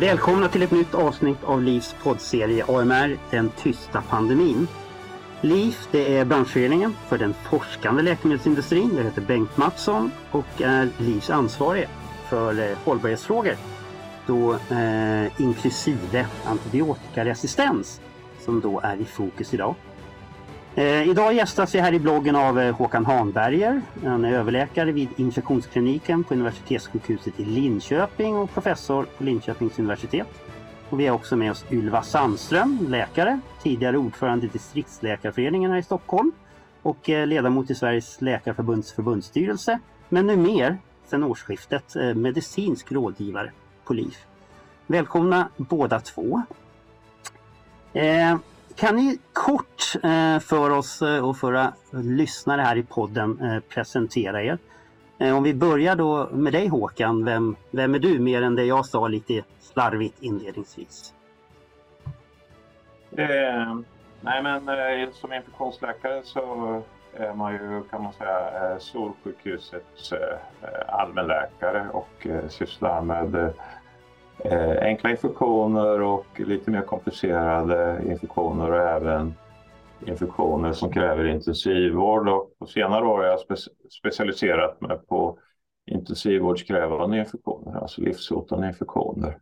Välkomna till ett nytt avsnitt av LIVs poddserie AMR, den tysta pandemin. LIV det är branschföreningen för den forskande läkemedelsindustrin. Jag heter Bengt Mattsson och är LIVs ansvarig för eh, hållbarhetsfrågor. Då eh, inklusive antibiotikaresistens som då är i fokus idag. Eh, idag gästas vi här i bloggen av eh, Håkan Hanberger. Han är överläkare vid infektionskliniken på universitetssjukhuset i Linköping och professor på Linköpings universitet. Och vi har också med oss Ylva Sandström, läkare, tidigare ordförande i distriktsläkarföreningen här i Stockholm och eh, ledamot i Sveriges läkarförbunds förbundsstyrelse. Men nu mer, sedan årsskiftet, medicinsk rådgivare på LIF. Välkomna båda två. Eh, kan ni kort eh, för oss eh, och för eh, lyssnare här i podden eh, presentera er? Eh, om vi börjar då med dig Håkan, vem, vem är du mer än det jag sa lite slarvigt inledningsvis? Eh, nej men eh, som infektionsläkare så är man ju kan man säga eh, Solsjukhusets allmänläkare och sysslar med eh, enkla infektioner och lite mer komplicerade infektioner och även infektioner som kräver intensivvård. Och på senare år har jag spe specialiserat mig på intensivvårdskrävande infektioner, alltså livshotande infektioner.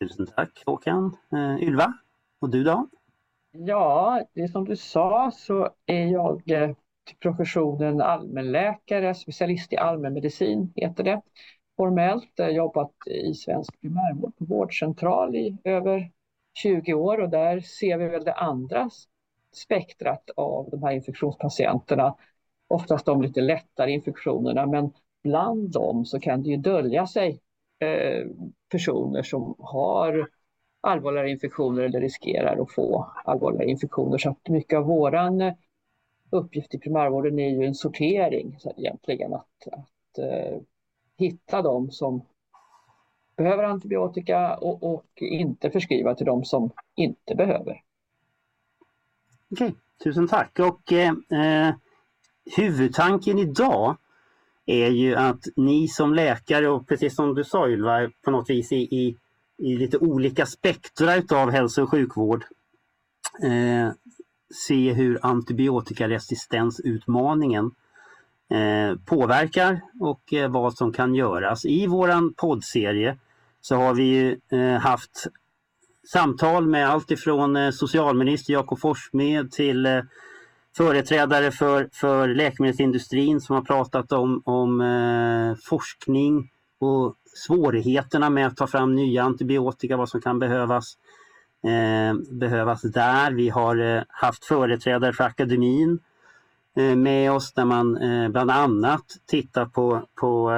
Tusen tack Håkan. Uh, Ylva, och du då? Ja, det är som du sa så är jag eh, professionen allmänläkare, specialist i allmänmedicin heter det formellt. Jag har jobbat i svensk primärvård på vårdcentral i över 20 år och där ser vi väl det andra spektrat av de här infektionspatienterna. Oftast de lite lättare infektionerna men bland dem så kan det ju dölja sig eh, personer som har allvarliga infektioner eller riskerar att få allvarliga infektioner. Så att mycket av våran eh, uppgift i primärvården är ju en sortering så egentligen. Att, att eh, hitta dem som behöver antibiotika och, och, inte förskriva till dem som inte behöver. Okej, tusen tack. Och eh, eh, huvudtanken idag är ju att ni som läkare och precis som du sa Ylva, på något vis i, i, i lite olika spektra utav hälso och sjukvård eh, se hur antibiotikaresistensutmaningen eh, påverkar och eh, vad som kan göras. I våran poddserie så har vi eh, haft samtal med allt ifrån eh, socialminister Jakob Forssmed till eh, företrädare för, för läkemedelsindustrin som har pratat om, om eh, forskning och svårigheterna med att ta fram nya antibiotika, vad som kan behövas eh, Eh, behövas där. Vi har eh, haft företrädare för akademin eh, med oss där man bland annat tittar på, på,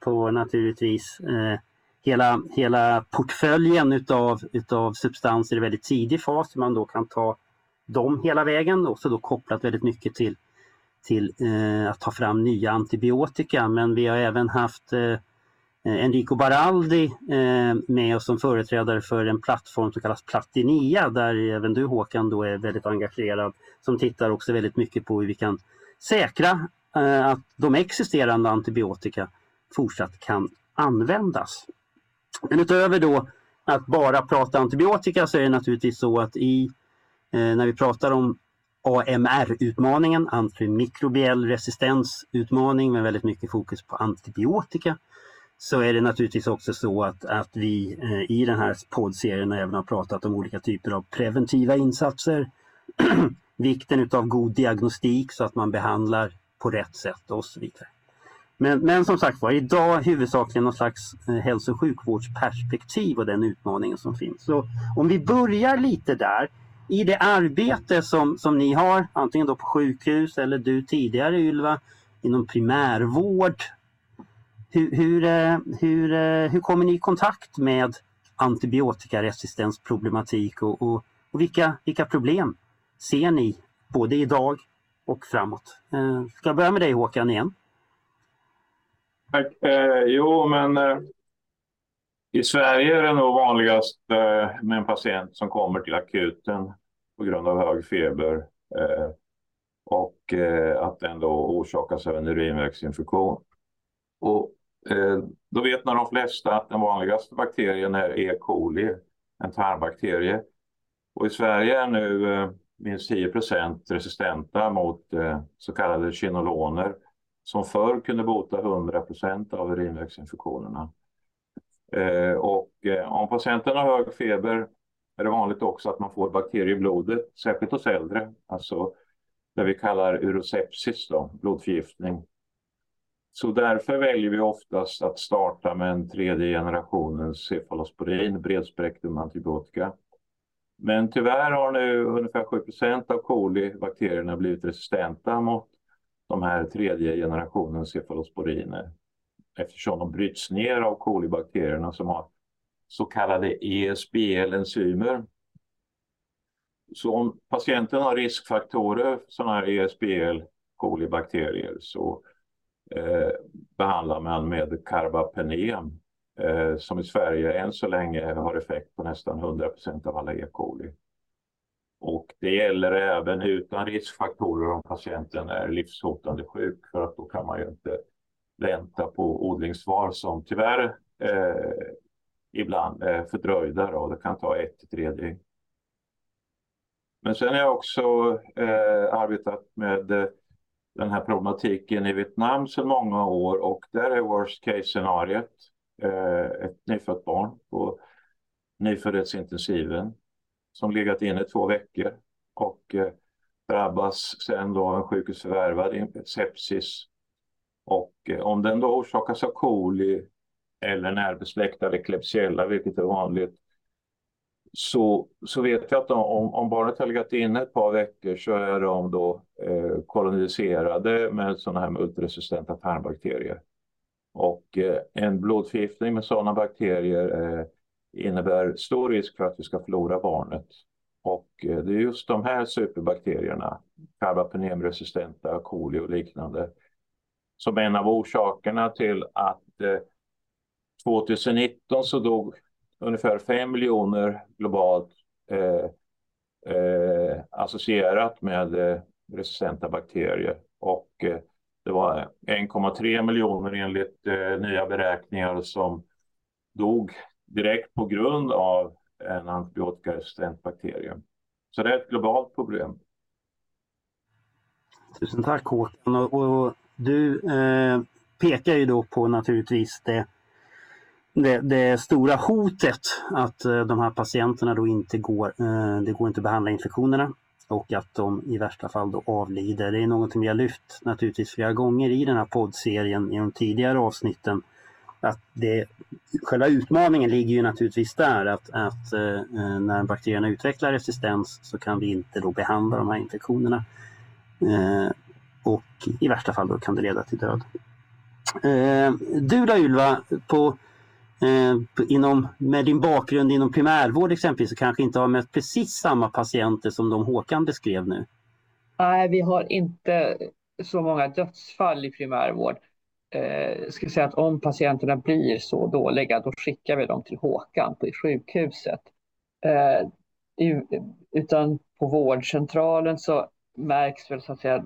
på naturligtvis hela, hela portföljen utav, utav substanser i väldigt tidig fas. hur Man då kan ta dem hela vägen också då kopplat väldigt mycket till, till att ta fram nya antibiotika. Men vi har även haft Eh, Enrico Baraldi eh, med oss som företrädare för en plattform som kallas Platinia där även du Håkan då är väldigt engagerad som tittar också väldigt mycket på hur vi kan säkra eh, att de existerande antibiotika fortsatt kan användas. Men utöver då att bara prata antibiotika så är det naturligtvis så att i när vi pratar om AMR-utmaningen, antimikrobiell resistensutmaning med väldigt mycket fokus på antibiotika, så är det naturligtvis också så att, att vi eh, i den här poddserien även har pratat om olika typer av preventiva insatser. Vikten utav god diagnostik så att man behandlar på rätt sätt och så vidare. Men, men som sagt var, idag huvudsakligen någon slags eh, hälso och sjukvårdsperspektiv och den utmaningen som finns. Så om vi börjar lite där, i det arbete som, som ni har, antingen då på sjukhus eller du tidigare Ylva, inom primärvård hur, hur, eh, hur, eh, hur kommer ni i kontakt med antibiotikaresistensproblematik och, och, och vilka, vilka problem ser ni både idag och framåt? Eh, ska jag börja med dig Håkan igen? Tack. Eh, jo, men eh, i Sverige är det nog vanligast eh, med en patient som kommer till akuten på grund av hög feber eh, och att den då orsakas av en urinvägsinfektion. Och Eh, då vet nog de flesta att den vanligaste bakterien är E. coli, en tarmbakterie. Och i Sverige är nu eh, minst 10% resistenta mot eh, så kallade kinoloner som förr kunde bota 100% av urinvägsinfektionerna. Eh, och eh, om patienten har hög feber är det vanligt också att man får bakterier i blodet, särskilt hos äldre, alltså det vi kallar urosepsis, då, blodförgiftning. Så därför väljer vi oftast att starta med en tredje generationens cefalosporin, bredspektrum antibiotika. Men tyvärr har nu ungefär 7% av kolibakterierna blivit resistenta mot de här tredje generationens cefalosporiner eftersom de bryts ner av kolibakterierna som har så kallade ESBL-enzymer. Så om patienten har riskfaktorer, sådana här ESBL kolibakterier, så eh, behandlar man med karbapenem, eh, som i Sverige än så länge har effekt på nästan 100 procent av alla E. coli. Och det gäller även utan riskfaktorer om patienten är livshotande sjuk för att då kan man ju inte vänta på odlingssvar som tyvärr eh, ibland är fördröjda. Då. Det kan ta ett till tre dygn. Men sen har jag också eh, arbetat med eh, den här problematiken i Vietnam sedan många år och där är worst case scenariet eh, ett nyfött barn på nyföddhetsintensiven som legat inne två veckor och eh, drabbas sen då av en sjukhusförvärvad sepsis. Och eh, om den då orsakas av koli eller närbesläktade Klebsiella, vilket är vanligt, så, så vet jag att de, om, om barnet har legat inne ett par veckor så är de då eh, koloniserade med sådana här multiresistenta tarmbakterier. Och eh, en blodförgiftning med sådana bakterier eh, innebär stor risk för att vi ska förlora barnet. Och eh, det är just de här superbakterierna, carbapenemresistenta, coli och liknande, som är en av orsakerna till att eh, 2019 så dog ungefär 5 miljoner globalt eh, eh, associerat med eh, resistenta bakterier. Och eh, det var 1,3 miljoner enligt eh, nya beräkningar som dog direkt på grund av en antibiotikaresistent bakterie. Så det är ett globalt problem. Tusen tack Håkan. Och, och du eh, pekar ju då på naturligtvis det det, det, stora hotet att eh, de här patienterna då inte går, eh, det går inte att behandla infektionerna och att de i värsta fall då avlider. Det är någonting vi har lyft naturligtvis flera gånger i den här poddserien i de tidigare avsnitten. Att det, själva utmaningen ligger ju naturligtvis där att, att eh, när bakterierna utvecklar resistens så kan vi inte då behandla de här infektionerna. och i värsta fall då kan det leda till död. du då Ylva, på Eh, inom, med din bakgrund inom primärvård exempelvis så kanske inte har mött precis samma patienter som de Håkan beskrev nu? Nej, vi har inte så många dödsfall i primärvård. Eh, ska säga att om patienterna blir så dåliga då skickar vi dem till Håkan på sjukhuset. Eh, utan på vårdcentralen så märks väl så att säga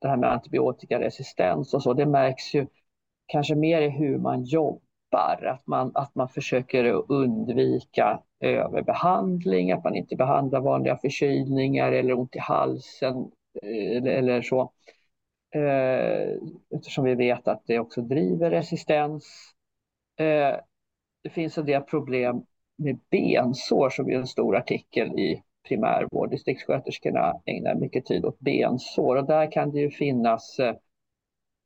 det här med antibiotikaresistens och så, det märks ju kanske mer i hur man jobbar tappar, att man, att man försöker undvika överbehandling, att man inte behandlar vanliga förkylningar eller ont i halsen eh, eller, eller så. Eh, eftersom vi vet att det också driver resistens. Eh, det finns en del problem med bensår som är en stor artikel i primärvård. Distriktssköterskorna ägnar mycket tid åt bensår och där kan det ju finnas Eh,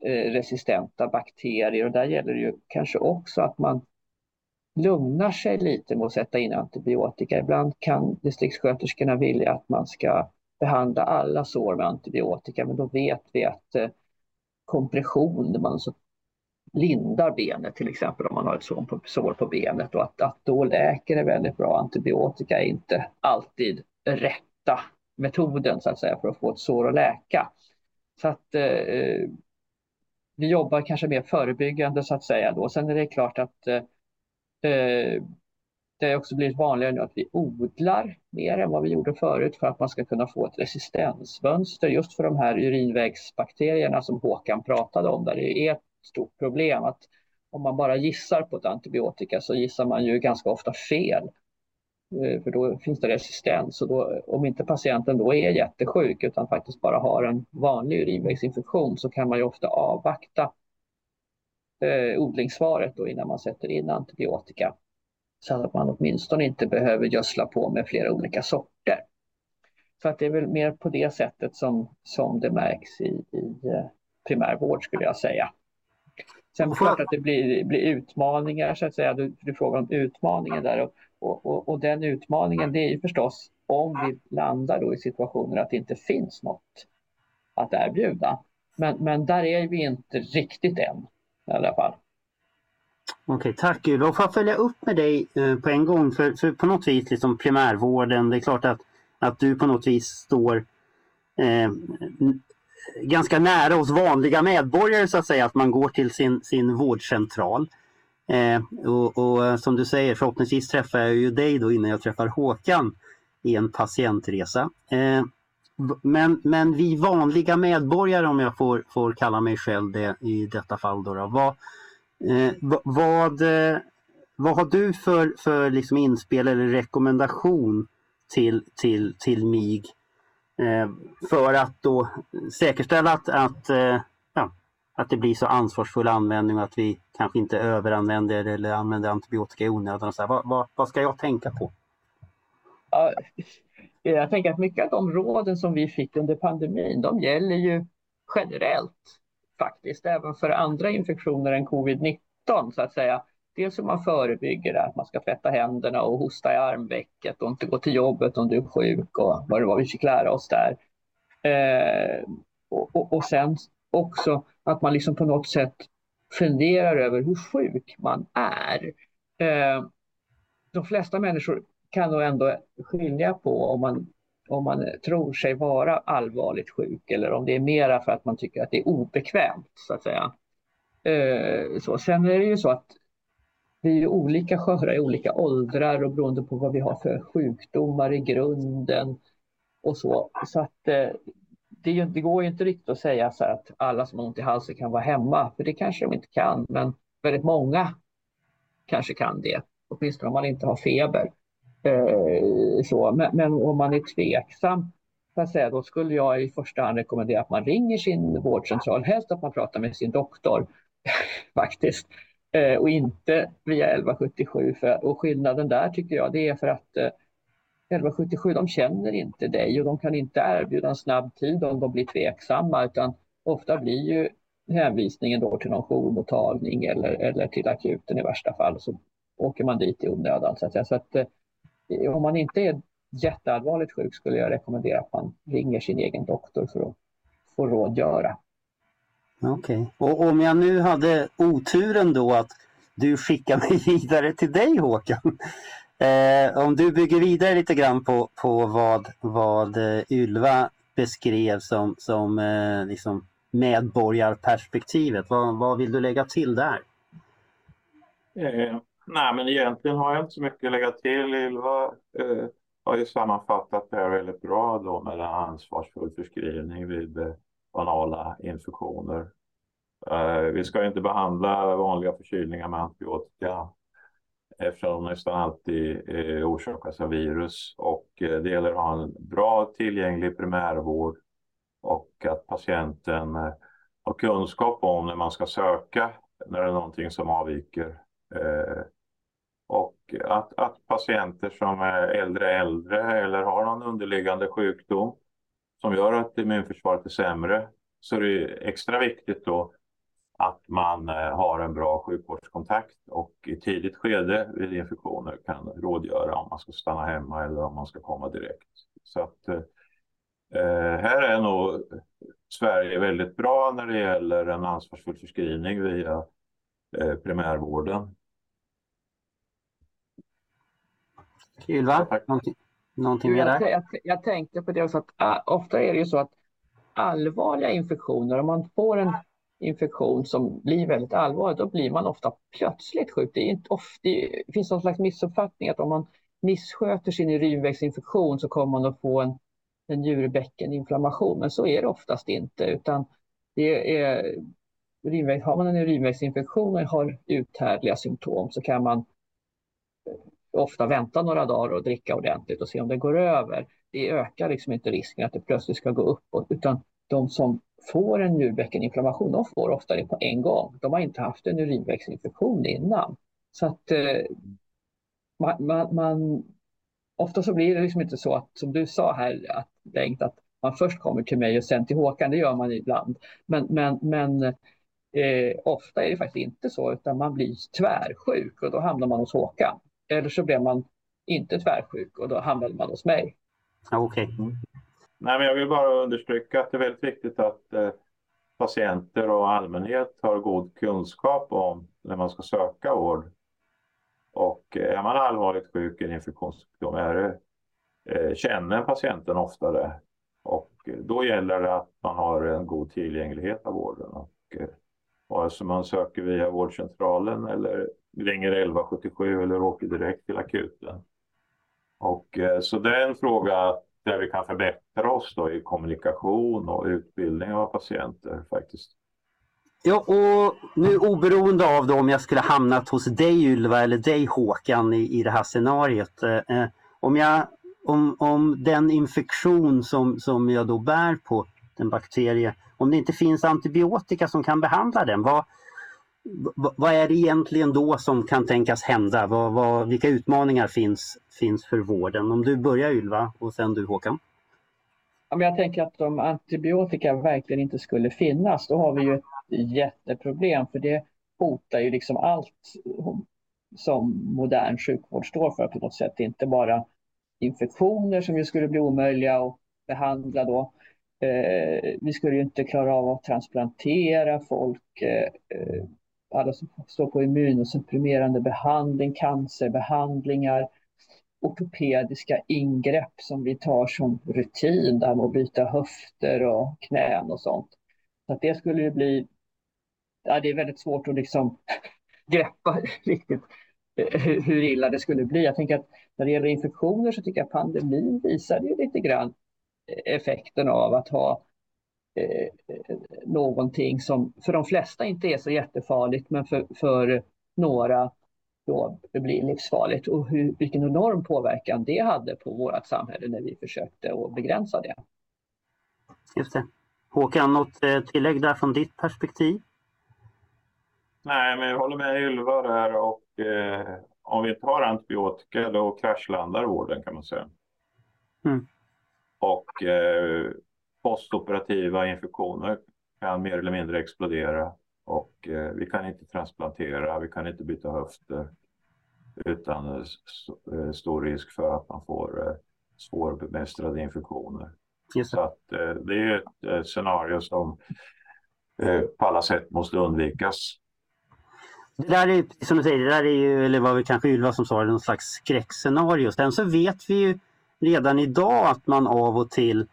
Eh, resistenta bakterier och där gäller det ju kanske också att man lugnar sig lite med att sätta in antibiotika. Ibland kan distriktssköterskorna vilja att man ska behandla alla sår med antibiotika men då vet vi att eh, kompression, där man så lindar benet till exempel om man har ett sår på benet och att, att då läker det väldigt bra. Antibiotika är inte alltid rätta metoden så att säga för att få ett sår att läka. Så att eh, eh vi jobbar kanske mer förebyggande så att säga då. Sen är det klart att eh, eh det har också blivit vanligare nu att vi odlar mer än vad vi gjorde förut för att man ska kunna få ett resistensmönster just för de här urinvägsbakterierna som Håkan pratade om där det är ett stort problem att om man bara gissar på ett antibiotika så gissar man ju ganska ofta fel. Eh, för då finns det resistens och då, om inte patienten då är jättesjuk utan faktiskt bara har en vanlig urinvägsinfektion så kan man ju ofta avvakta eh, odlingssvaret då innan man sätter in antibiotika. Så att man åtminstone inte behöver gödsla på med flera olika sorter. Så att det är väl mer på det sättet som, som det märks i, i eh, primärvård skulle jag säga. Sen klart att det blir, blir utmaningar så att säga. Du, du frågar om utmaningen där och, och, och, och, den utmaningen det är ju förstås om vi landar då i situationer att det inte finns något att erbjuda. Men, men där är vi inte riktigt än i alla fall. Okej, tack Ylva. Får jag följa upp med dig eh, på en gång? För, för på något vis liksom primärvården, det är klart att, att du på något vis står eh, ganska nära oss vanliga medborgare så att säga, att man går till sin, sin vårdcentral. Eh, och, och, eh, som du säger, förhoppningsvis träffar jag ju dig då innan jag träffar Håkan i en patientresa. Eh, men, men vi vanliga medborgare, om jag får, får kalla mig själv det i detta fall, då, då vad, eh, vad, eh, vad har du för, för liksom inspel eller rekommendation till, till, till MIG Eh, för att då säkerställa att, att, eh, att det blir så ansvarsfull användning och att vi kanske inte överanvänder eller använder antibiotika i onödan. Så här, vad, vad, vad, ska jag tänka på? Ja, jag tänker att mycket av de råden som vi fick under pandemin, de gäller ju generellt faktiskt, även för andra infektioner än covid-19 så att säga. Dels hur man förebygger det, att man ska tvätta händerna och hosta i armvecket och inte gå till jobbet om du är sjuk och vad det var vi fick lära oss där. Eh, och, och, och, sen också att man liksom på något sätt funderar över hur sjuk man är. Eh, de flesta människor kan nog ändå skilja på om man, om man tror sig vara allvarligt sjuk eller om det är mera för att man tycker att det är obekvämt så att säga. Eh, så. Sen är det ju så att vi är olika sköra i olika åldrar och beroende på vad vi har för sjukdomar i grunden och så. Så att eh, det, det, går ju inte riktigt att säga så att alla som har ont i halsen kan vara hemma, för det kanske de inte kan, men väldigt många kanske kan det, åtminstone om man inte har feber. Eh, så. Men, men, om man är tveksam, säga, då skulle jag i första hand rekommendera att man ringer sin vårdcentral, helst att man pratar med sin doktor faktiskt. Eh, och inte via 1177. För, och skillnaden där tycker jag det är för att eh, 1177 de känner inte dig och de kan inte erbjuda en snabb tid om de blir tveksamma utan ofta blir ju hänvisningen då till någon jourmottagning eller, eller till akuten i värsta fall så åker man dit i onödan. Så att. Så att eh, om man inte är jätteallvarligt sjuk skulle jag rekommendera att man ringer sin egen doktor för att få rådgöra. Okej, okay. och om jag nu hade oturen då att du skickar mig vidare till dig Håkan. Eh, om du bygger vidare lite grann på, på vad, vad eh, Ylva beskrev som, som eh, liksom medborgarperspektivet. Vad, vad vill du lägga till där? Eh, nej, men egentligen har jag inte så mycket att lägga till. Ylva eh, har ju sammanfattat det här väldigt bra då med en ansvarsfull förskrivning vid eh, banala infektioner. Eh, vi ska inte behandla vanliga förkylningar med antibiotika eftersom de nästan alltid eh, orsakas av virus och eh, det gäller att ha en bra tillgänglig primärvård och att patienten eh, har kunskap om när man ska söka när det är någonting som avviker. Eh, och att, att patienter som är äldre äldre eller har någon underliggande sjukdom som gör att immunförsvaret är sämre så det är extra viktigt då att man eh, har en bra sjukvårdskontakt och i tidigt skede vid infektioner kan rådgöra om man ska stanna hemma eller om man ska komma direkt. Så att eh, eh här är nog Sverige väldigt bra när det gäller en ansvarsfull förskrivning via eh, primärvården. Ylva, någonting, någonting mer där? Jag, jag, jag, tänkte på det också att äh, ofta är det ju så att allvarliga infektioner, om man får en infektion som blir väldigt allvarlig, då blir man ofta plötsligt sjuk. Det, är inte ofta, det finns någon slags missuppfattning att om man missköter sin urinvägsinfektion så kommer man att få en, en njurbäckeninflammation, men så är det oftast inte, utan det är urinväg, har man en urinvägsinfektion och har uthärdliga symptom så kan man eh, ofta vänta några dagar och dricka ordentligt och se om det går över. Det ökar liksom inte risken att det plötsligt ska gå uppåt utan de som får en njurbäckeninflammation, de får ofta det på en gång. De har inte haft en urinvägsinfektion innan. Så att eh, man, man, man, ofta så blir det liksom inte så att, som du sa här, att, Bengt, att man först kommer till mig och sen till Håkan, det gör man ibland. Men, men, men eh, ofta är det faktiskt inte så, utan man blir tvärsjuk och då hamnar man hos Håkan. Eller så blir man inte tvärsjuk och då hamnar man hos mig. Okej. Okay. Nej, men jag vill bara understryka att det är väldigt viktigt att eh, patienter och allmänhet har god kunskap om när man ska söka vård. Och eh, är man allvarligt sjuk i en infektionssjukdom är det, eh, känner patienten oftare. Och eh, då gäller det att man har en god tillgänglighet av vården. Och, eh, vare sig man söker via vårdcentralen eller ringer 1177 eller åker direkt till akuten. Och, eh, så det är en fråga där vi kan förbättra oss då i kommunikation och utbildning av patienter faktiskt. Ja, och nu oberoende av då om jag skulle hamnat hos dig Ylva eller dig Håkan i, i det här scenariot. Eh, eh, om, jag, om, om den infektion som, som jag då bär på, den bakterie, om det inte finns antibiotika som kan behandla den, vad, vad är det egentligen då som kan tänkas hända? Vad, vad, vilka utmaningar finns, finns för vården? Om du börjar Ylva och sen du Håkan. jag tänker att om antibiotika verkligen inte skulle finnas, då har vi ju ett jätteproblem för det hotar ju liksom allt som modern sjukvård står för på något sätt. Inte bara infektioner som ju skulle bli omöjliga att behandla då. Eh, vi skulle ju inte klara av att transplantera folk. Eh, eh alla som står på immunosupprimerande behandling, cancerbehandlingar, ortopediska ingrepp som vi tar som rutin, där att byta höfter och knän och sånt. Så att det skulle ju bli, ja, det är väldigt svårt att liksom greppa riktigt eh, hur illa det skulle bli. Jag tänker att när det gäller infektioner så tycker jag pandemin visade ju lite grann eh, effekten av att ha eh, någonting som för de flesta inte är så jättefarligt men för, för några då det blir livsfarligt och hur, vilken enorm påverkan det hade på vårt samhälle när vi försökte att begränsa det. Just det. Håkan, något eh, tillägg där från ditt perspektiv? Nej, men jag håller med Ylva där och eh, om vi tar antibiotika då kraschlandar vården kan man säga. Mm. Och eh, postoperativa infektioner kan mer eller mindre explodera och eh, vi kan inte transplantera, vi kan inte byta höfter utan eh, stor risk för att man får eh, svårbemästrade infektioner. Så att, eh, det är ett eh, scenario som eh, på alla sätt måste undvikas. Det där är, som du säger, det där är ju, eller var det kanske Ylva som sa någon slags skräckscenario. Sen så vet vi ju redan idag att man av och till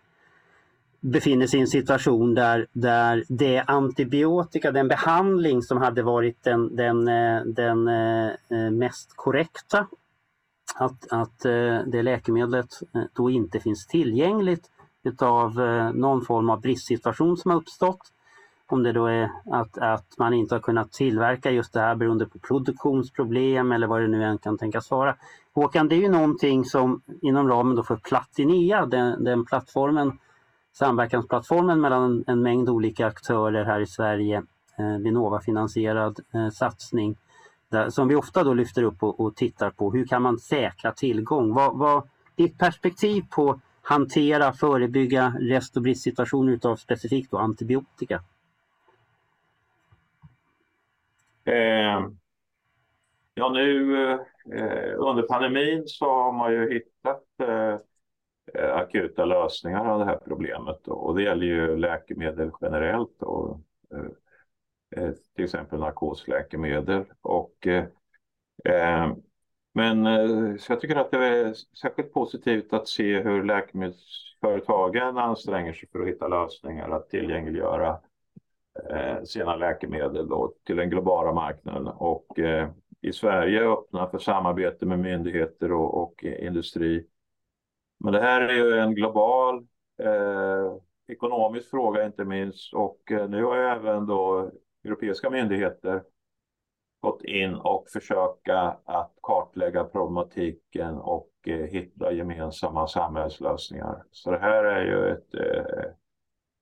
befinner sig i en situation där, där det antibiotika, den behandling som hade varit den, den, eh, den eh, eh, mest korrekta, att, att det läkemedlet då inte finns tillgängligt utav någon form av bristsituation som har uppstått. Om det då är att, att man inte har kunnat tillverka just det här beroende på produktionsproblem eller vad det nu än kan tänkas vara. Håkan, det är ju någonting som inom ramen då för Platinea, den, den plattformen, samverkansplattformen mellan en, mängd olika aktörer här i Sverige, eh, Vinnova-finansierad eh, satsning, där, som vi ofta då lyfter upp och, och, tittar på. Hur kan man säkra tillgång? Vad, vad ditt perspektiv på hantera, förebygga rest och bristsituationer utav specifikt då antibiotika? Eh, ja, nu eh, under pandemin så har man ju hittat eh, Eh, akuta lösningar av det här problemet och det gäller ju läkemedel generellt och eh, eh, till exempel narkosläkemedel. Och eh, men så jag tycker att det är särskilt positivt att se hur läkemedelsföretagen anstränger sig för att hitta lösningar att tillgängliggöra eh, sina läkemedel då till den globala marknaden. Och eh, i Sverige öppna för samarbete med myndigheter och, och industri. Men det här är ju en global eh, ekonomisk fråga inte minst och eh, nu har även då europeiska myndigheter gått in och försöka att kartlägga problematiken och eh, hitta gemensamma samhällslösningar. Så det här är ju ett, eh,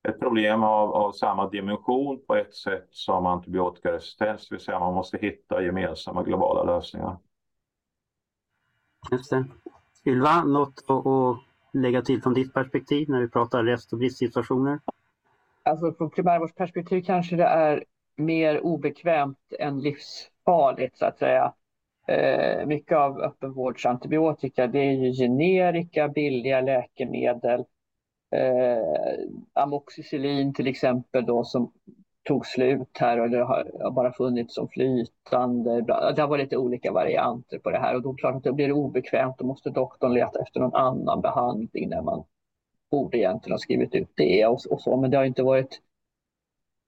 ett problem av, av samma dimension på ett sätt som antibiotikaresistens, det vill säga man måste hitta gemensamma globala lösningar. Just det. Ylva, något att lägga till från ditt perspektiv när vi pratar rest och bristsituationer? Alltså från primärvårdsperspektiv kanske det är mer obekvämt än livsfarligt så att säga. Eh, mycket av öppenvårdsantibiotika det är ju generika, billiga läkemedel. Eh, amoxicillin till exempel då som tog slut här och det har bara funnits som flytande. Det har varit lite olika varianter på det här och då klart att det blir obekvämt. Då måste doktorn leta efter någon annan behandling när man borde egentligen ha skrivit ut det och, och så. Men det har inte varit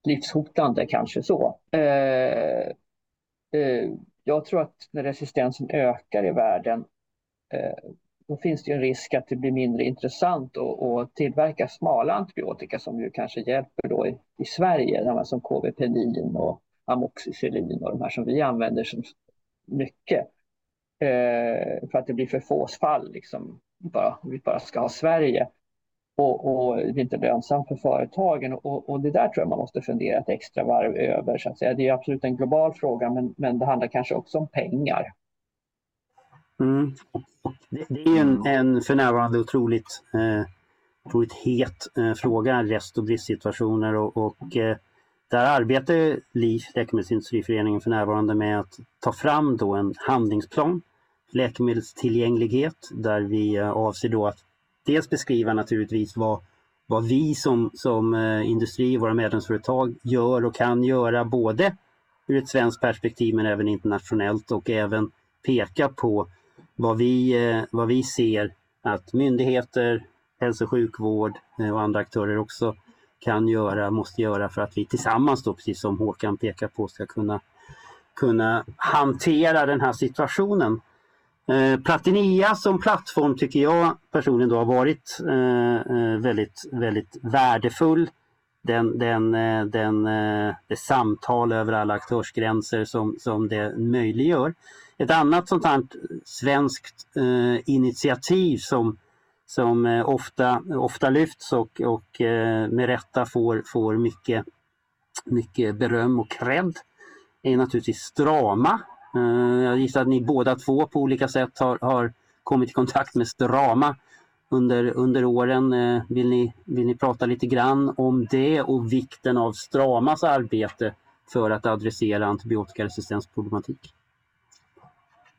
livshotande kanske så. Eh, eh, jag tror att när resistensen ökar i världen eh, då finns det en risk att det blir mindre intressant att tillverka smala antibiotika som ju kanske hjälper då i, i Sverige, som KVPenin och amoxicillin och de här som vi använder som mycket. Eh, för att det blir för få fall, liksom, bara, vi bara ska ha Sverige. Och, och, det är inte lönsamt för företagen och, och, det där tror jag man måste fundera ett extra varv över. Så att säga. Det är absolut en global fråga men, men det handlar kanske också om pengar. Mm. Det, det är en, en för närvarande otroligt, eh, otroligt het eh, fråga, rest och bristsituationer och, och eh, där arbetar LIF, Läkemedelsindustriföreningen, för närvarande med att ta fram då en handlingsplan läkemedelstillgänglighet där vi eh, avser då att dels beskriva naturligtvis vad, vad vi som, som eh, industri, våra medlemsföretag gör och kan göra både ur ett svenskt perspektiv men även internationellt och även peka på vad vi, eh, vad vi ser att myndigheter, hälso och sjukvård eh, och andra aktörer också kan göra, måste göra för att vi tillsammans då, precis som Håkan pekar på, ska kunna, kunna hantera den här situationen. Eh, Platinia som plattform tycker jag personligen då har varit eh, eh väldigt, väldigt värdefull. Den, den, eh, den, eh, det samtal över alla aktörsgränser som, som det möjliggör. Ett annat sånt här svenskt eh, initiativ som, som eh, ofta, ofta lyfts och, och eh, med rätta får, får mycket, mycket beröm och cred är naturligtvis Strama. Eh, jag gissar att ni båda två på olika sätt har, har kommit i kontakt med Strama under, under åren. Eh, vill, ni, vill ni prata lite grann om det och vikten av Stramas arbete för att adressera antibiotikaresistensproblematik?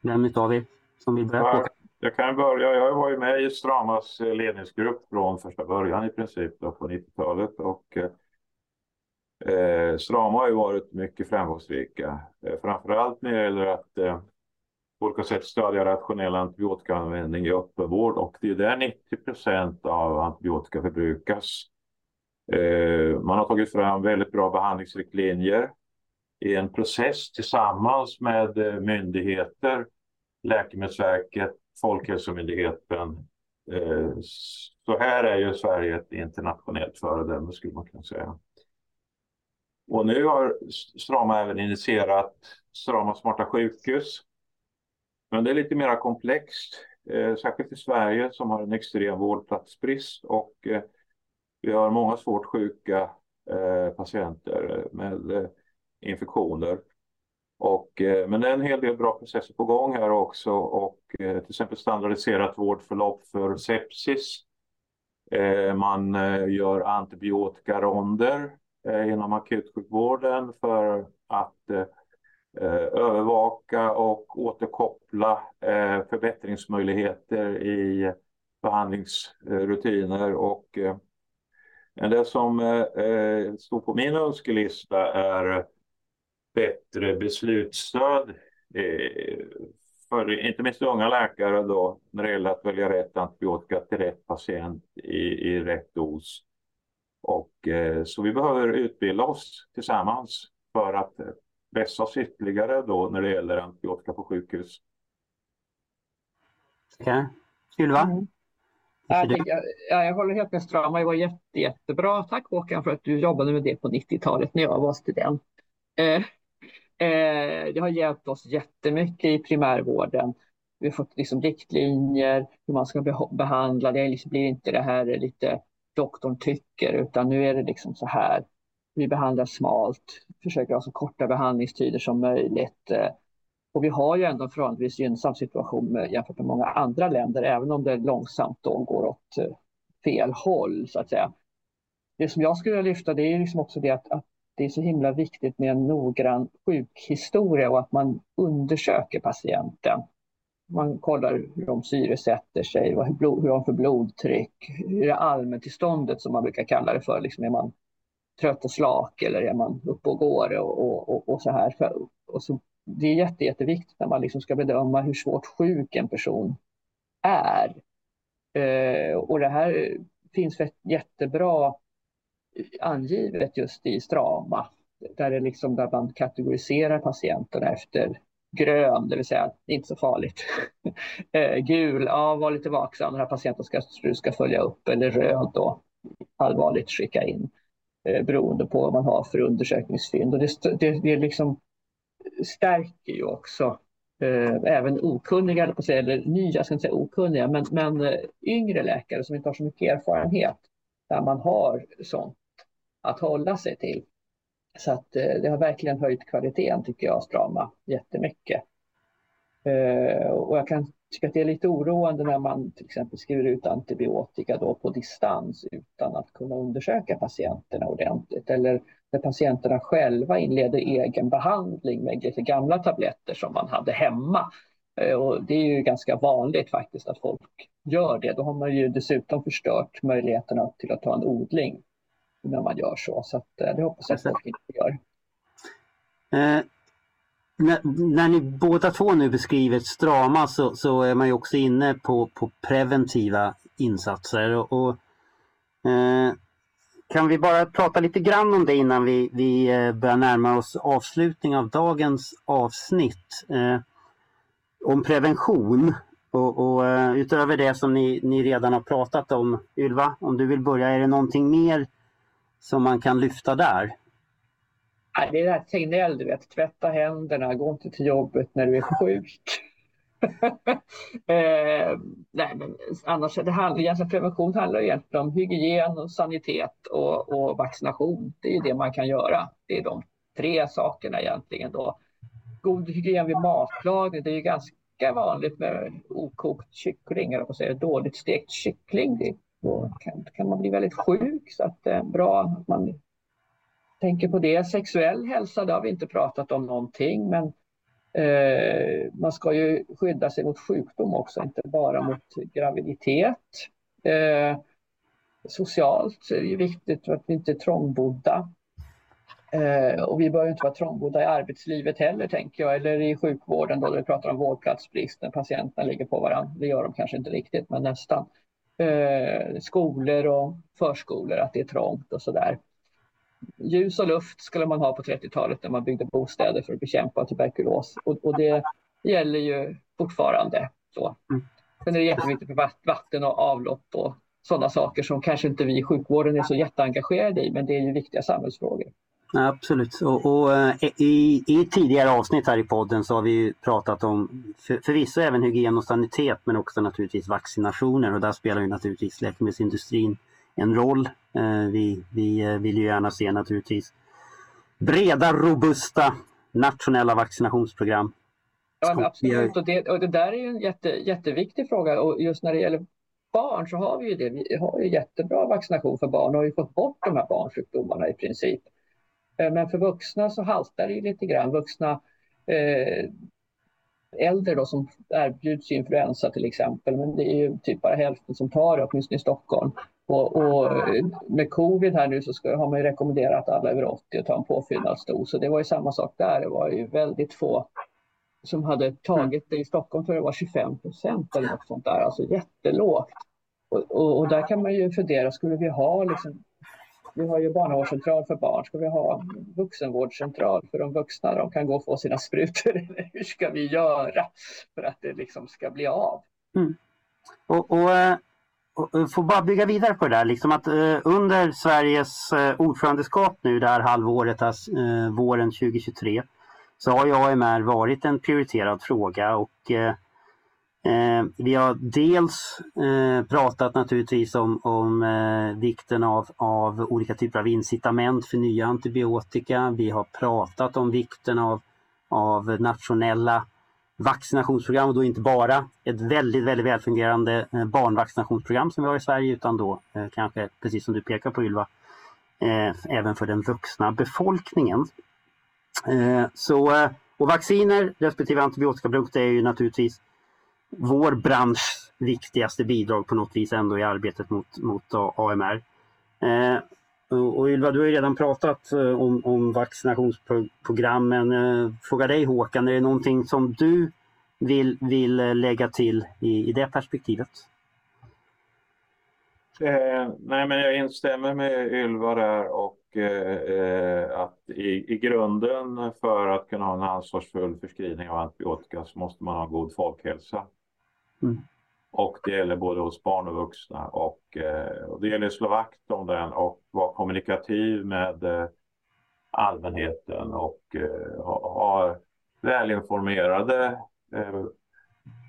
Vem av er som vill börja? Ja, jag kan börja. Jag var ju med i Stramas eh, ledningsgrupp från första början i princip då, på 90-talet. Och, eh, eh, Strama har ju varit mycket framgångsrika. Eh, framförallt när det gäller att eh, på olika sätt stödja rationell antibiotikaanvändning i öppenvård och det är där 90 procent av antibiotika förbrukas. Eh, man har tagit fram väldigt bra behandlingsriktlinjer i en process tillsammans med eh, myndigheter Läkemedelsverket, Folkhälsomyndigheten. Eh, så här är ju Sverige ett internationellt föredöme skulle man kunna säga. Och nu har Strama även initierat Strama Smarta Sjukhus. Men det är lite mer komplext, eh, särskilt i Sverige som har en extrem vårdplatsbrist och eh, vi har många svårt sjuka eh, patienter med eh, infektioner. Och, eh, men det är en hel del bra processer på gång här också och eh, till exempel standardiserat vårdförlopp för sepsis. Eh, man eh, gör antibiotikaronder inom akutsjukvården för att Eh, övervaka och återkoppla eh, förbättringsmöjligheter i behandlingsrutiner och eh, det som står på min önskelista är bättre beslutsstöd för inte minst unga läkare då när det gäller att välja rätt antibiotika till rätt patient i, i rätt dos. Och, så vi behöver utbilda oss tillsammans för att vässa oss ytterligare då när det gäller antibiotika på sjukhus. Okej. Okay. Ylva? Mm. Jag, jag, jag, håller helt med Strama, det var jätte, jättebra. Tack Håkan för att du jobbade med det på 90-talet när jag var student. Eh, eh, det har hjälpt oss jättemycket i primärvården. Vi har fått liksom riktlinjer hur man ska behandla. Det liksom blir inte det här lite doktorn tycker utan nu är det liksom så här. Vi behandlar smalt, försöker ha så korta behandlingstider som möjligt. Eh, och vi har ju ändå en förhållandevis gynnsam situation jämfört med många andra länder, även om det långsamt då går åt eh, fel håll så att säga. Det som jag skulle lyfta det är liksom också det att, att det är så himla viktigt med en noggrann sjukhistoria och att man undersöker patienten. Man kollar hur de syresätter sig, hur, hur de har för blodtryck, hur är allmäntillståndet som man brukar kalla det för. Liksom är man trött och slak eller är man uppe och går och, och, och, och så här. Och så, det är jätte, jätteviktigt när man liksom ska bedöma hur svårt sjuk en person är. Eh, och det här finns jättebra angivet just i Strama. Där, det liksom, där man kategoriserar patienterna efter grön, det vill säga inte så farligt. eh, gul, ja var lite vaksam, den här patienten ska, du ska följa upp. Eller röd då, allvarligt skicka in. Eh, beroende på vad man har för undersökningsfynd. Och det, det, det liksom stärker ju också eh, även okunniga, eller nya, jag ska inte säga okunniga, men, men eh, yngre läkare som inte har så mycket erfarenhet där man har sånt att hålla sig till. Så att eh, det har verkligen höjt kvaliteten tycker jag, Strama, jättemycket. Eh, och jag kan tycker att det är lite oroande när man till exempel skriver ut antibiotika då på distans utan att kunna undersöka patienterna ordentligt. Eller när patienterna själva inleder egen behandling med lite gamla tabletter som man hade hemma. Eh, och det är ju ganska vanligt faktiskt att folk gör det. Då har man ju dessutom förstört möjligheterna till att ta en odling när man gör så. Så att, eh, det hoppas jag att folk inte gör. Eh, när, när, ni båda två nu beskriver Strama så, så, är man ju också inne på, på preventiva insatser. Och, och eh, kan vi bara prata lite grann om det innan vi, vi eh, börjar närma oss avslutning av dagens avsnitt. Eh, om prevention och, och eh, utöver det som ni, ni, redan har pratat om, Ylva, om du vill börja, är det någonting mer som man kan lyfta där? Det är det här Tegnell, du vet, tvätta händerna, gå inte till jobbet när du är sjuk. eh, nej, men annars, det handlar, egentligen, prevention handlar egentligen om hygien, och sanitet och, och, vaccination. Det är det man kan göra. Det är de tre sakerna egentligen. Då. God hygien vid matlagning, det är ju ganska vanligt med okokt kyckling, eller vad säger dåligt stekt kyckling. Det då kan, kan man bli väldigt sjuk så att det är bra att man tänker på det. Sexuell hälsa, det har vi inte pratat om någonting men eh, man ska ju skydda sig mot sjukdom också, inte bara mot graviditet. Eh, socialt är det viktigt att vi inte är trångbodda. Eh, och vi bör inte vara trångbodda i arbetslivet heller, tänker jag, eller i sjukvården då, då vi pratar om vårdplatsbrist när patienterna ligger på varandra. Det gör de kanske inte riktigt, men nästan eh, skolor och förskolor, att det är trångt och sådär. Ljus och luft skulle man ha på 30-talet när man byggde bostäder för att bekämpa tuberkulos och, och det gäller ju fortfarande. Så. Mm. Sen är det jätteviktigt med vatten och avlopp och sådana saker som kanske inte vi i sjukvården är så jätteengagerade i, men det är ju viktiga samhällsfrågor. Absolut. Och, och eh, i, i, tidigare avsnitt här i podden så har vi pratat om för, förvisso även hygien och sanitet men också naturligtvis vaccinationer och där spelar ju naturligtvis läkemedelsindustrin en roll. Eh, vi, vi eh, vill ju gärna se naturligtvis breda, robusta nationella vaccinationsprogram. Ja, absolut, och det, och det där är ju en jätte, jätteviktig fråga och just när det gäller barn så har vi ju det. Vi har ju jättebra vaccination för barn och har ju fått bort de här barnsjukdomarna i princip. Eh, men för vuxna så haltar det lite grann. Vuxna eh, äldre då som erbjuds influensa till exempel, men det är ju typ bara hälften som tar det, åtminstone i Stockholm. Och, och med covid här nu så ska, har man ju rekommenderat alla över 80 att ta en påfyllnadsdos. Så det var ju samma sak där. Det var ju väldigt få som hade tagit det. I Stockholm tror jag det var 25 procent eller något sånt där, alltså jättelågt. Och, och, och, där kan man ju fundera, skulle vi ha liksom vi har ju barnavårdscentral för barn. Ska vi ha vuxenvårdscentral för de vuxna? De kan gå och få sina sprutor. hur ska vi göra för att det liksom ska bli av? Mm. Och, och, eh, Eh, får bara bygga vidare på det där. Liksom att, eh, under Sveriges eh, ordförandeskap nu det här halvåret, alltså, eh, våren 2023, så har ju AMR varit en prioriterad fråga och vi har dels pratat naturligtvis om, om vikten av, av olika typer av incitament för nya antibiotika. Vi har pratat om vikten av, av nationella vaccinationsprogram och då inte bara ett väldigt, väldigt välfungerande eh, barnvaccinationsprogram som vi har i Sverige utan då eh, kanske, precis som du pekar på Ylva, eh, även för den vuxna befolkningen. Eh, så, eh, och vacciner respektive antibiotikaprodukter är ju naturligtvis vår branschs viktigaste bidrag på något vis ändå i arbetet mot, mot AMR. Och Ylva, du har ju redan pratat eh, om, om vaccinationsprogrammen. Eh, fråga dig Håkan, är det någonting som du vill, vill eh, lägga till i, i det perspektivet? Eh, nej, men jag instämmer med Ylva där och eh, att i, i grunden för att kunna ha en ansvarsfull förskrivning av antibiotika så måste man ha god folkhälsa. Mm. Och det gäller både hos barn och vuxna. Och, eh, och det gäller att slå vakt om den och vara kommunikativ med eh, allmänheten. Och eh, ha, ha välinformerade eh,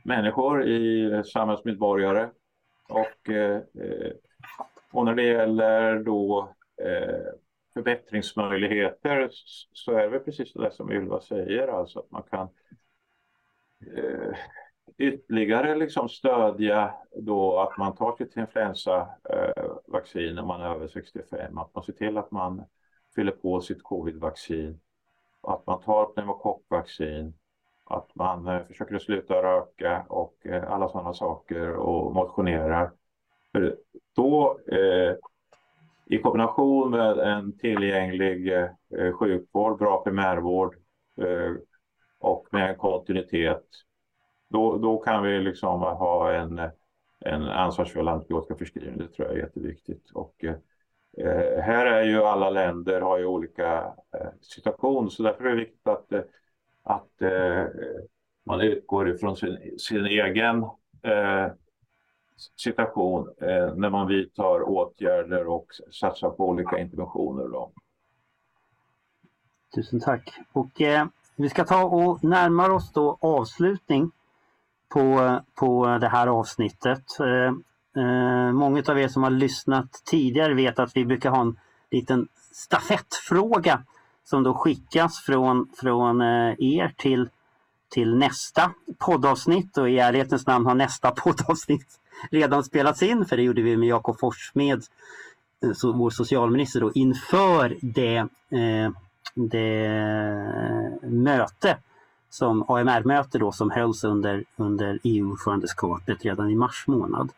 människor i eh, samhällsmedborgare. Och, eh, och när det gäller då förbättringsmöjligheter så är det precis det som Ylva säger, alltså att man kan ytterligare liksom stödja då att man tar sitt influensavaccin eh, när man är över 65, att man ser till att man fyller på sitt covidvaccin, att man tar pneumokockvaccin, att man eh, försöker sluta röka och eh, alla sådana saker och motionerar. För då eh, i kombination med en tillgänglig eh, sjukvård, bra primärvård eh, och med en kontinuitet då, då kan vi liksom ha en, en ansvarsfull antibiotikaförskrivning. Det tror jag är jätteviktigt. Och, eh, här är ju alla länder har ju olika eh, situation så därför är det viktigt att, att eh, man utgår ifrån sin, sin egen eh, situation eh, när man vidtar åtgärder och satsar på olika interventioner. Då. Tusen tack. Och eh, vi ska ta och närma oss då avslutning på, på det här avsnittet. Eh, eh, många av er som har lyssnat tidigare vet att vi brukar ha en liten stafettfråga som då skickas från, från eh, er till, till nästa poddavsnitt och i ärlighetens namn har nästa poddavsnitt redan spelats in för det gjorde vi med Jakob Forssmed, vår socialminister då, inför det, det möte som AMR-möte då som hölls under, under EU-ordförandeskapet redan i mars månad.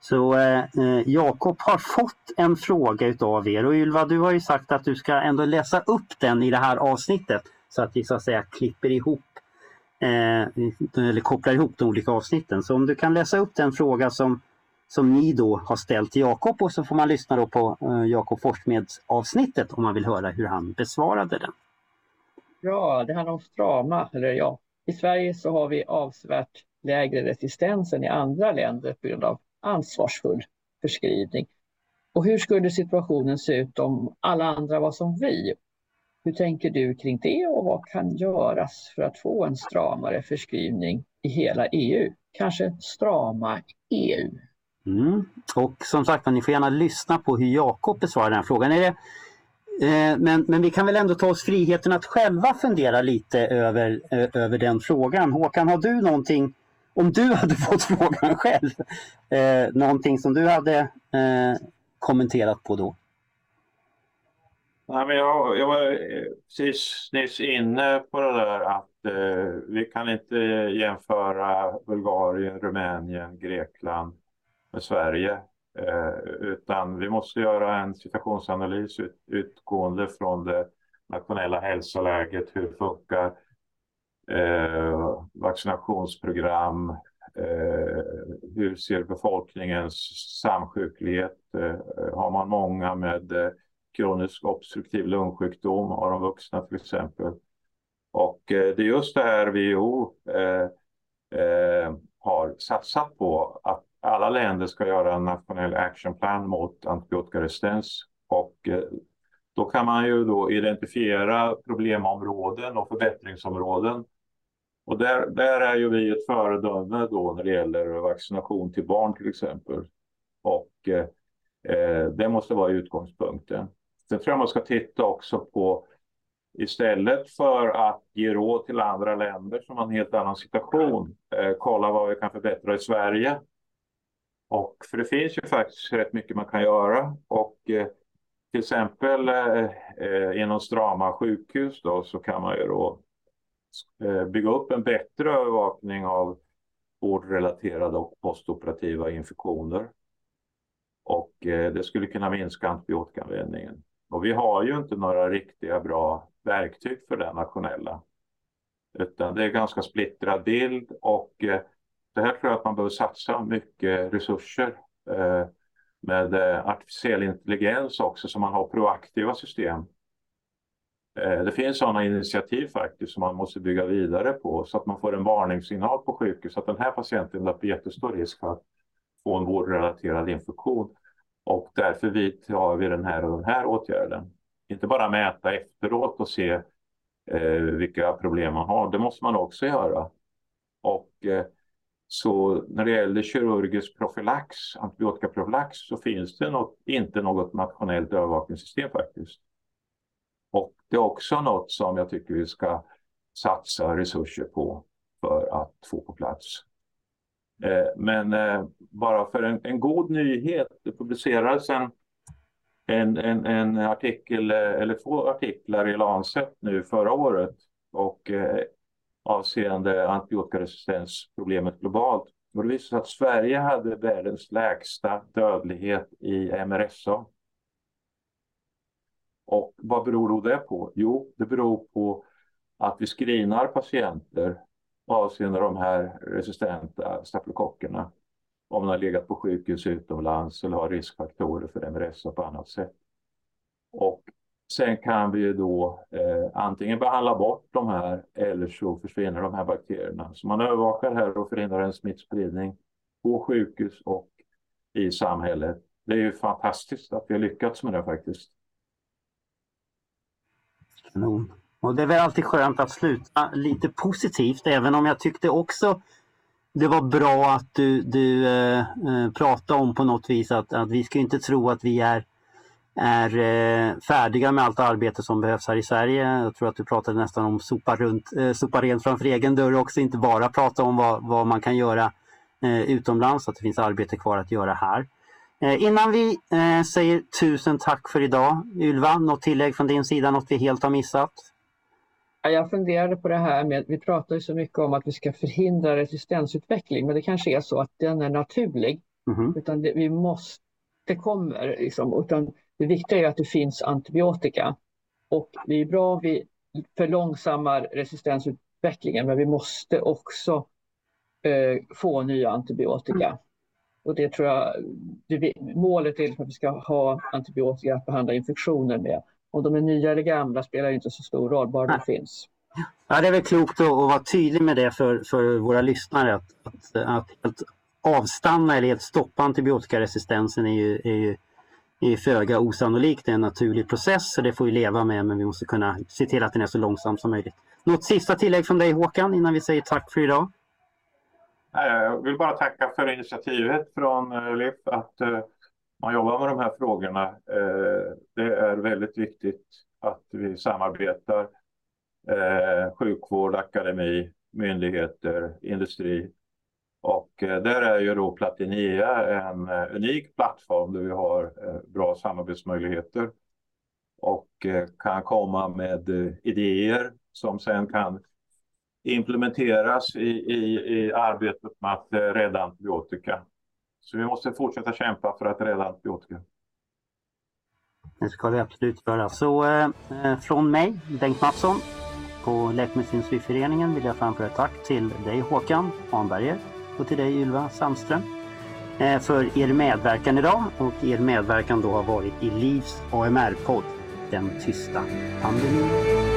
Så eh, eh, Jakob har fått en fråga utav er och Ylva du har ju sagt att du ska ändå läsa upp den i det här avsnittet så att vi så att säga klipper ihop eh, eller kopplar ihop de olika avsnitten. Så om du kan läsa upp den fråga som, som ni då har ställt till Jakob och så får man lyssna då på eh, Jakob Forssmeds avsnittet om man vill höra hur han besvarade den. Ja, det handlar om strama, eller ja, i Sverige så har vi avsevärt lägre resistens än i andra länder på grund av ansvarsfull förskrivning. Och hur skulle situationen se ut om alla andra var som vi? Hur tänker du kring det och vad kan göras för att få en stramare förskrivning i hela EU? Kanske strama EU? Mm. Och som sagt ni får gärna lyssna på hur Jakob besvarar den här frågan. Är det Eh, men, men vi kan väl ändå ta oss friheten att själva fundera lite över, eh, över den frågan. Håkan, har du någonting, om du hade fått frågan själv, eh, någonting som du hade eh, kommenterat på då? Nej, men jag, jag var eh, precis nyss inne på det där att eh, vi kan inte jämföra Bulgarien, Rumänien, Grekland med Sverige. Eh, utan vi måste göra en situationsanalys ut, utgående från det nationella hälsoläget. Hur funkar eh, vaccinationsprogram? Eh, hur ser befolkningens samsjuklighet? Eh, har man många med eh, kronisk obstruktiv lungsjukdom? Har de vuxna till exempel? Och eh, det är just det här WHO eh, eh, har satsat på att alla länder ska göra en nationell actionplan mot antibiotikaresistens och eh, då kan man ju då identifiera problemområden och förbättringsområden. Och där, där är ju vi ett föredöme då när det gäller vaccination till barn till exempel. Och eh, eh, det måste vara utgångspunkten. Sen tror jag man ska titta också på istället för att ge råd till andra länder som har en helt annan situation, eh, kolla vad vi kan förbättra i Sverige. Och för det finns ju faktiskt rätt mycket man kan göra och eh, till exempel eh, eh, inom strama sjukhus då, så kan man ju då eh, bygga upp en bättre övervakning av vårdrelaterade och postoperativa infektioner. Och eh, det skulle kunna minska antibiotikaanvändningen. Och vi har ju inte några riktiga bra verktyg för det nationella. Utan det är ganska splittrad bild och eh, det här tror jag att man behöver satsa mycket resurser eh, med eh, artificiell intelligens också så man har proaktiva system. Eh, det finns sådana initiativ faktiskt som man måste bygga vidare på så att man får en varningssignal på sjukhus att den här patienten löper jättestor risk för att få en vårdrelaterad infektion och därför vidtar vi den här och den här åtgärden. Inte bara mäta efteråt och se eh, vilka problem man har, det måste man också göra. Och eh, så när det gäller kirurgisk profylax, antibiotikaprofylax, så finns det något, inte något nationellt övervakningssystem faktiskt. Och det är också något som jag tycker vi ska satsa resurser på för att få på plats. Eh, men eh, bara för en, en, god nyhet, det publicerades en, en, en, en artikel, eh, eller två artiklar i Lancet nu förra året och eh, avseende antibiotikaresistensproblemet globalt. Och det visade sig att Sverige hade världens lägsta dödlighet i MRSA. Och vad beror då det på? Jo, det beror på att vi screenar patienter avseende de här resistenta stafylokockerna om man har legat på sjukhus utomlands eller har riskfaktorer för MRSA på annat sätt. Och Sen kan vi då eh, antingen behandla bort de här eller så försvinner de här bakterierna. Så man övervakar här och förhindrar en smittspridning på sjukhus och i samhället. Det är ju fantastiskt att vi har lyckats med det faktiskt. Kanon. Och det är väl alltid skönt att sluta lite positivt även om jag tyckte också det var bra att du, du eh, eh pratade om på något vis att, att vi ska inte tro att vi är är eh, färdiga med allt arbete som behövs här i Sverige. Jag tror att du pratade nästan om sopa, runt, eh, sopa rent framför egen dörr också, inte bara prata om vad, vad man kan göra eh, utomlands, att det finns arbete kvar att göra här. Innan vi säger tusen tack för idag, Ylva, något tillägg från din sida, något vi helt har missat? Jag funderade på det här med, vi pratar ju så mycket om att vi ska förhindra resistensutveckling, men det kanske är så att den är naturlig. Mm. Utan det, vi måste, det kommer liksom, utan det viktiga är att det finns antibiotika och vi är bra vid förlångsammar resistensutvecklingen men vi måste också eh, få nya antibiotika. Och det tror jag, det, målet är att vi ska ha antibiotika att behandla infektioner med. Om de är nya eller gamla spelar inte så stor roll, bara de finns. Ja, det är väl klokt att, vara tydlig med det för, för våra lyssnare. Att, att, att, att avstanna eller helt stoppa antibiotikaresistensen är ju, är ju är föga osannolikt. Det är en naturlig process så det får vi leva med men vi måste kunna se till att den är så långsam som möjligt. Något sista tillägg från dig Håkan innan vi säger tack för idag? Jag vill bara tacka för initiativet från eh, LIF att eh, man jobbar med de här frågorna. Eh, det är väldigt viktigt att vi samarbetar. Sjukvård, akademi, myndigheter, industri och eh, där är ju då Platinia en eh, unik plattform där vi har eh, bra samarbetsmöjligheter och kan komma med idéer som sen kan implementeras i, i, i arbetet med att rädda antibiotika. Så vi måste fortsätta kämpa för att rädda antibiotika. Det ska vi absolut göra. Så eh, från mig, Bengt Mattsson, på Läkemedelsindustriföreningen vill jag framföra ett tack till dig Håkan Anberger och till dig Ylva Sandström eh, för er medverkan idag och er medverkan då har varit i Livs AMR-podd Den tysta pandemin.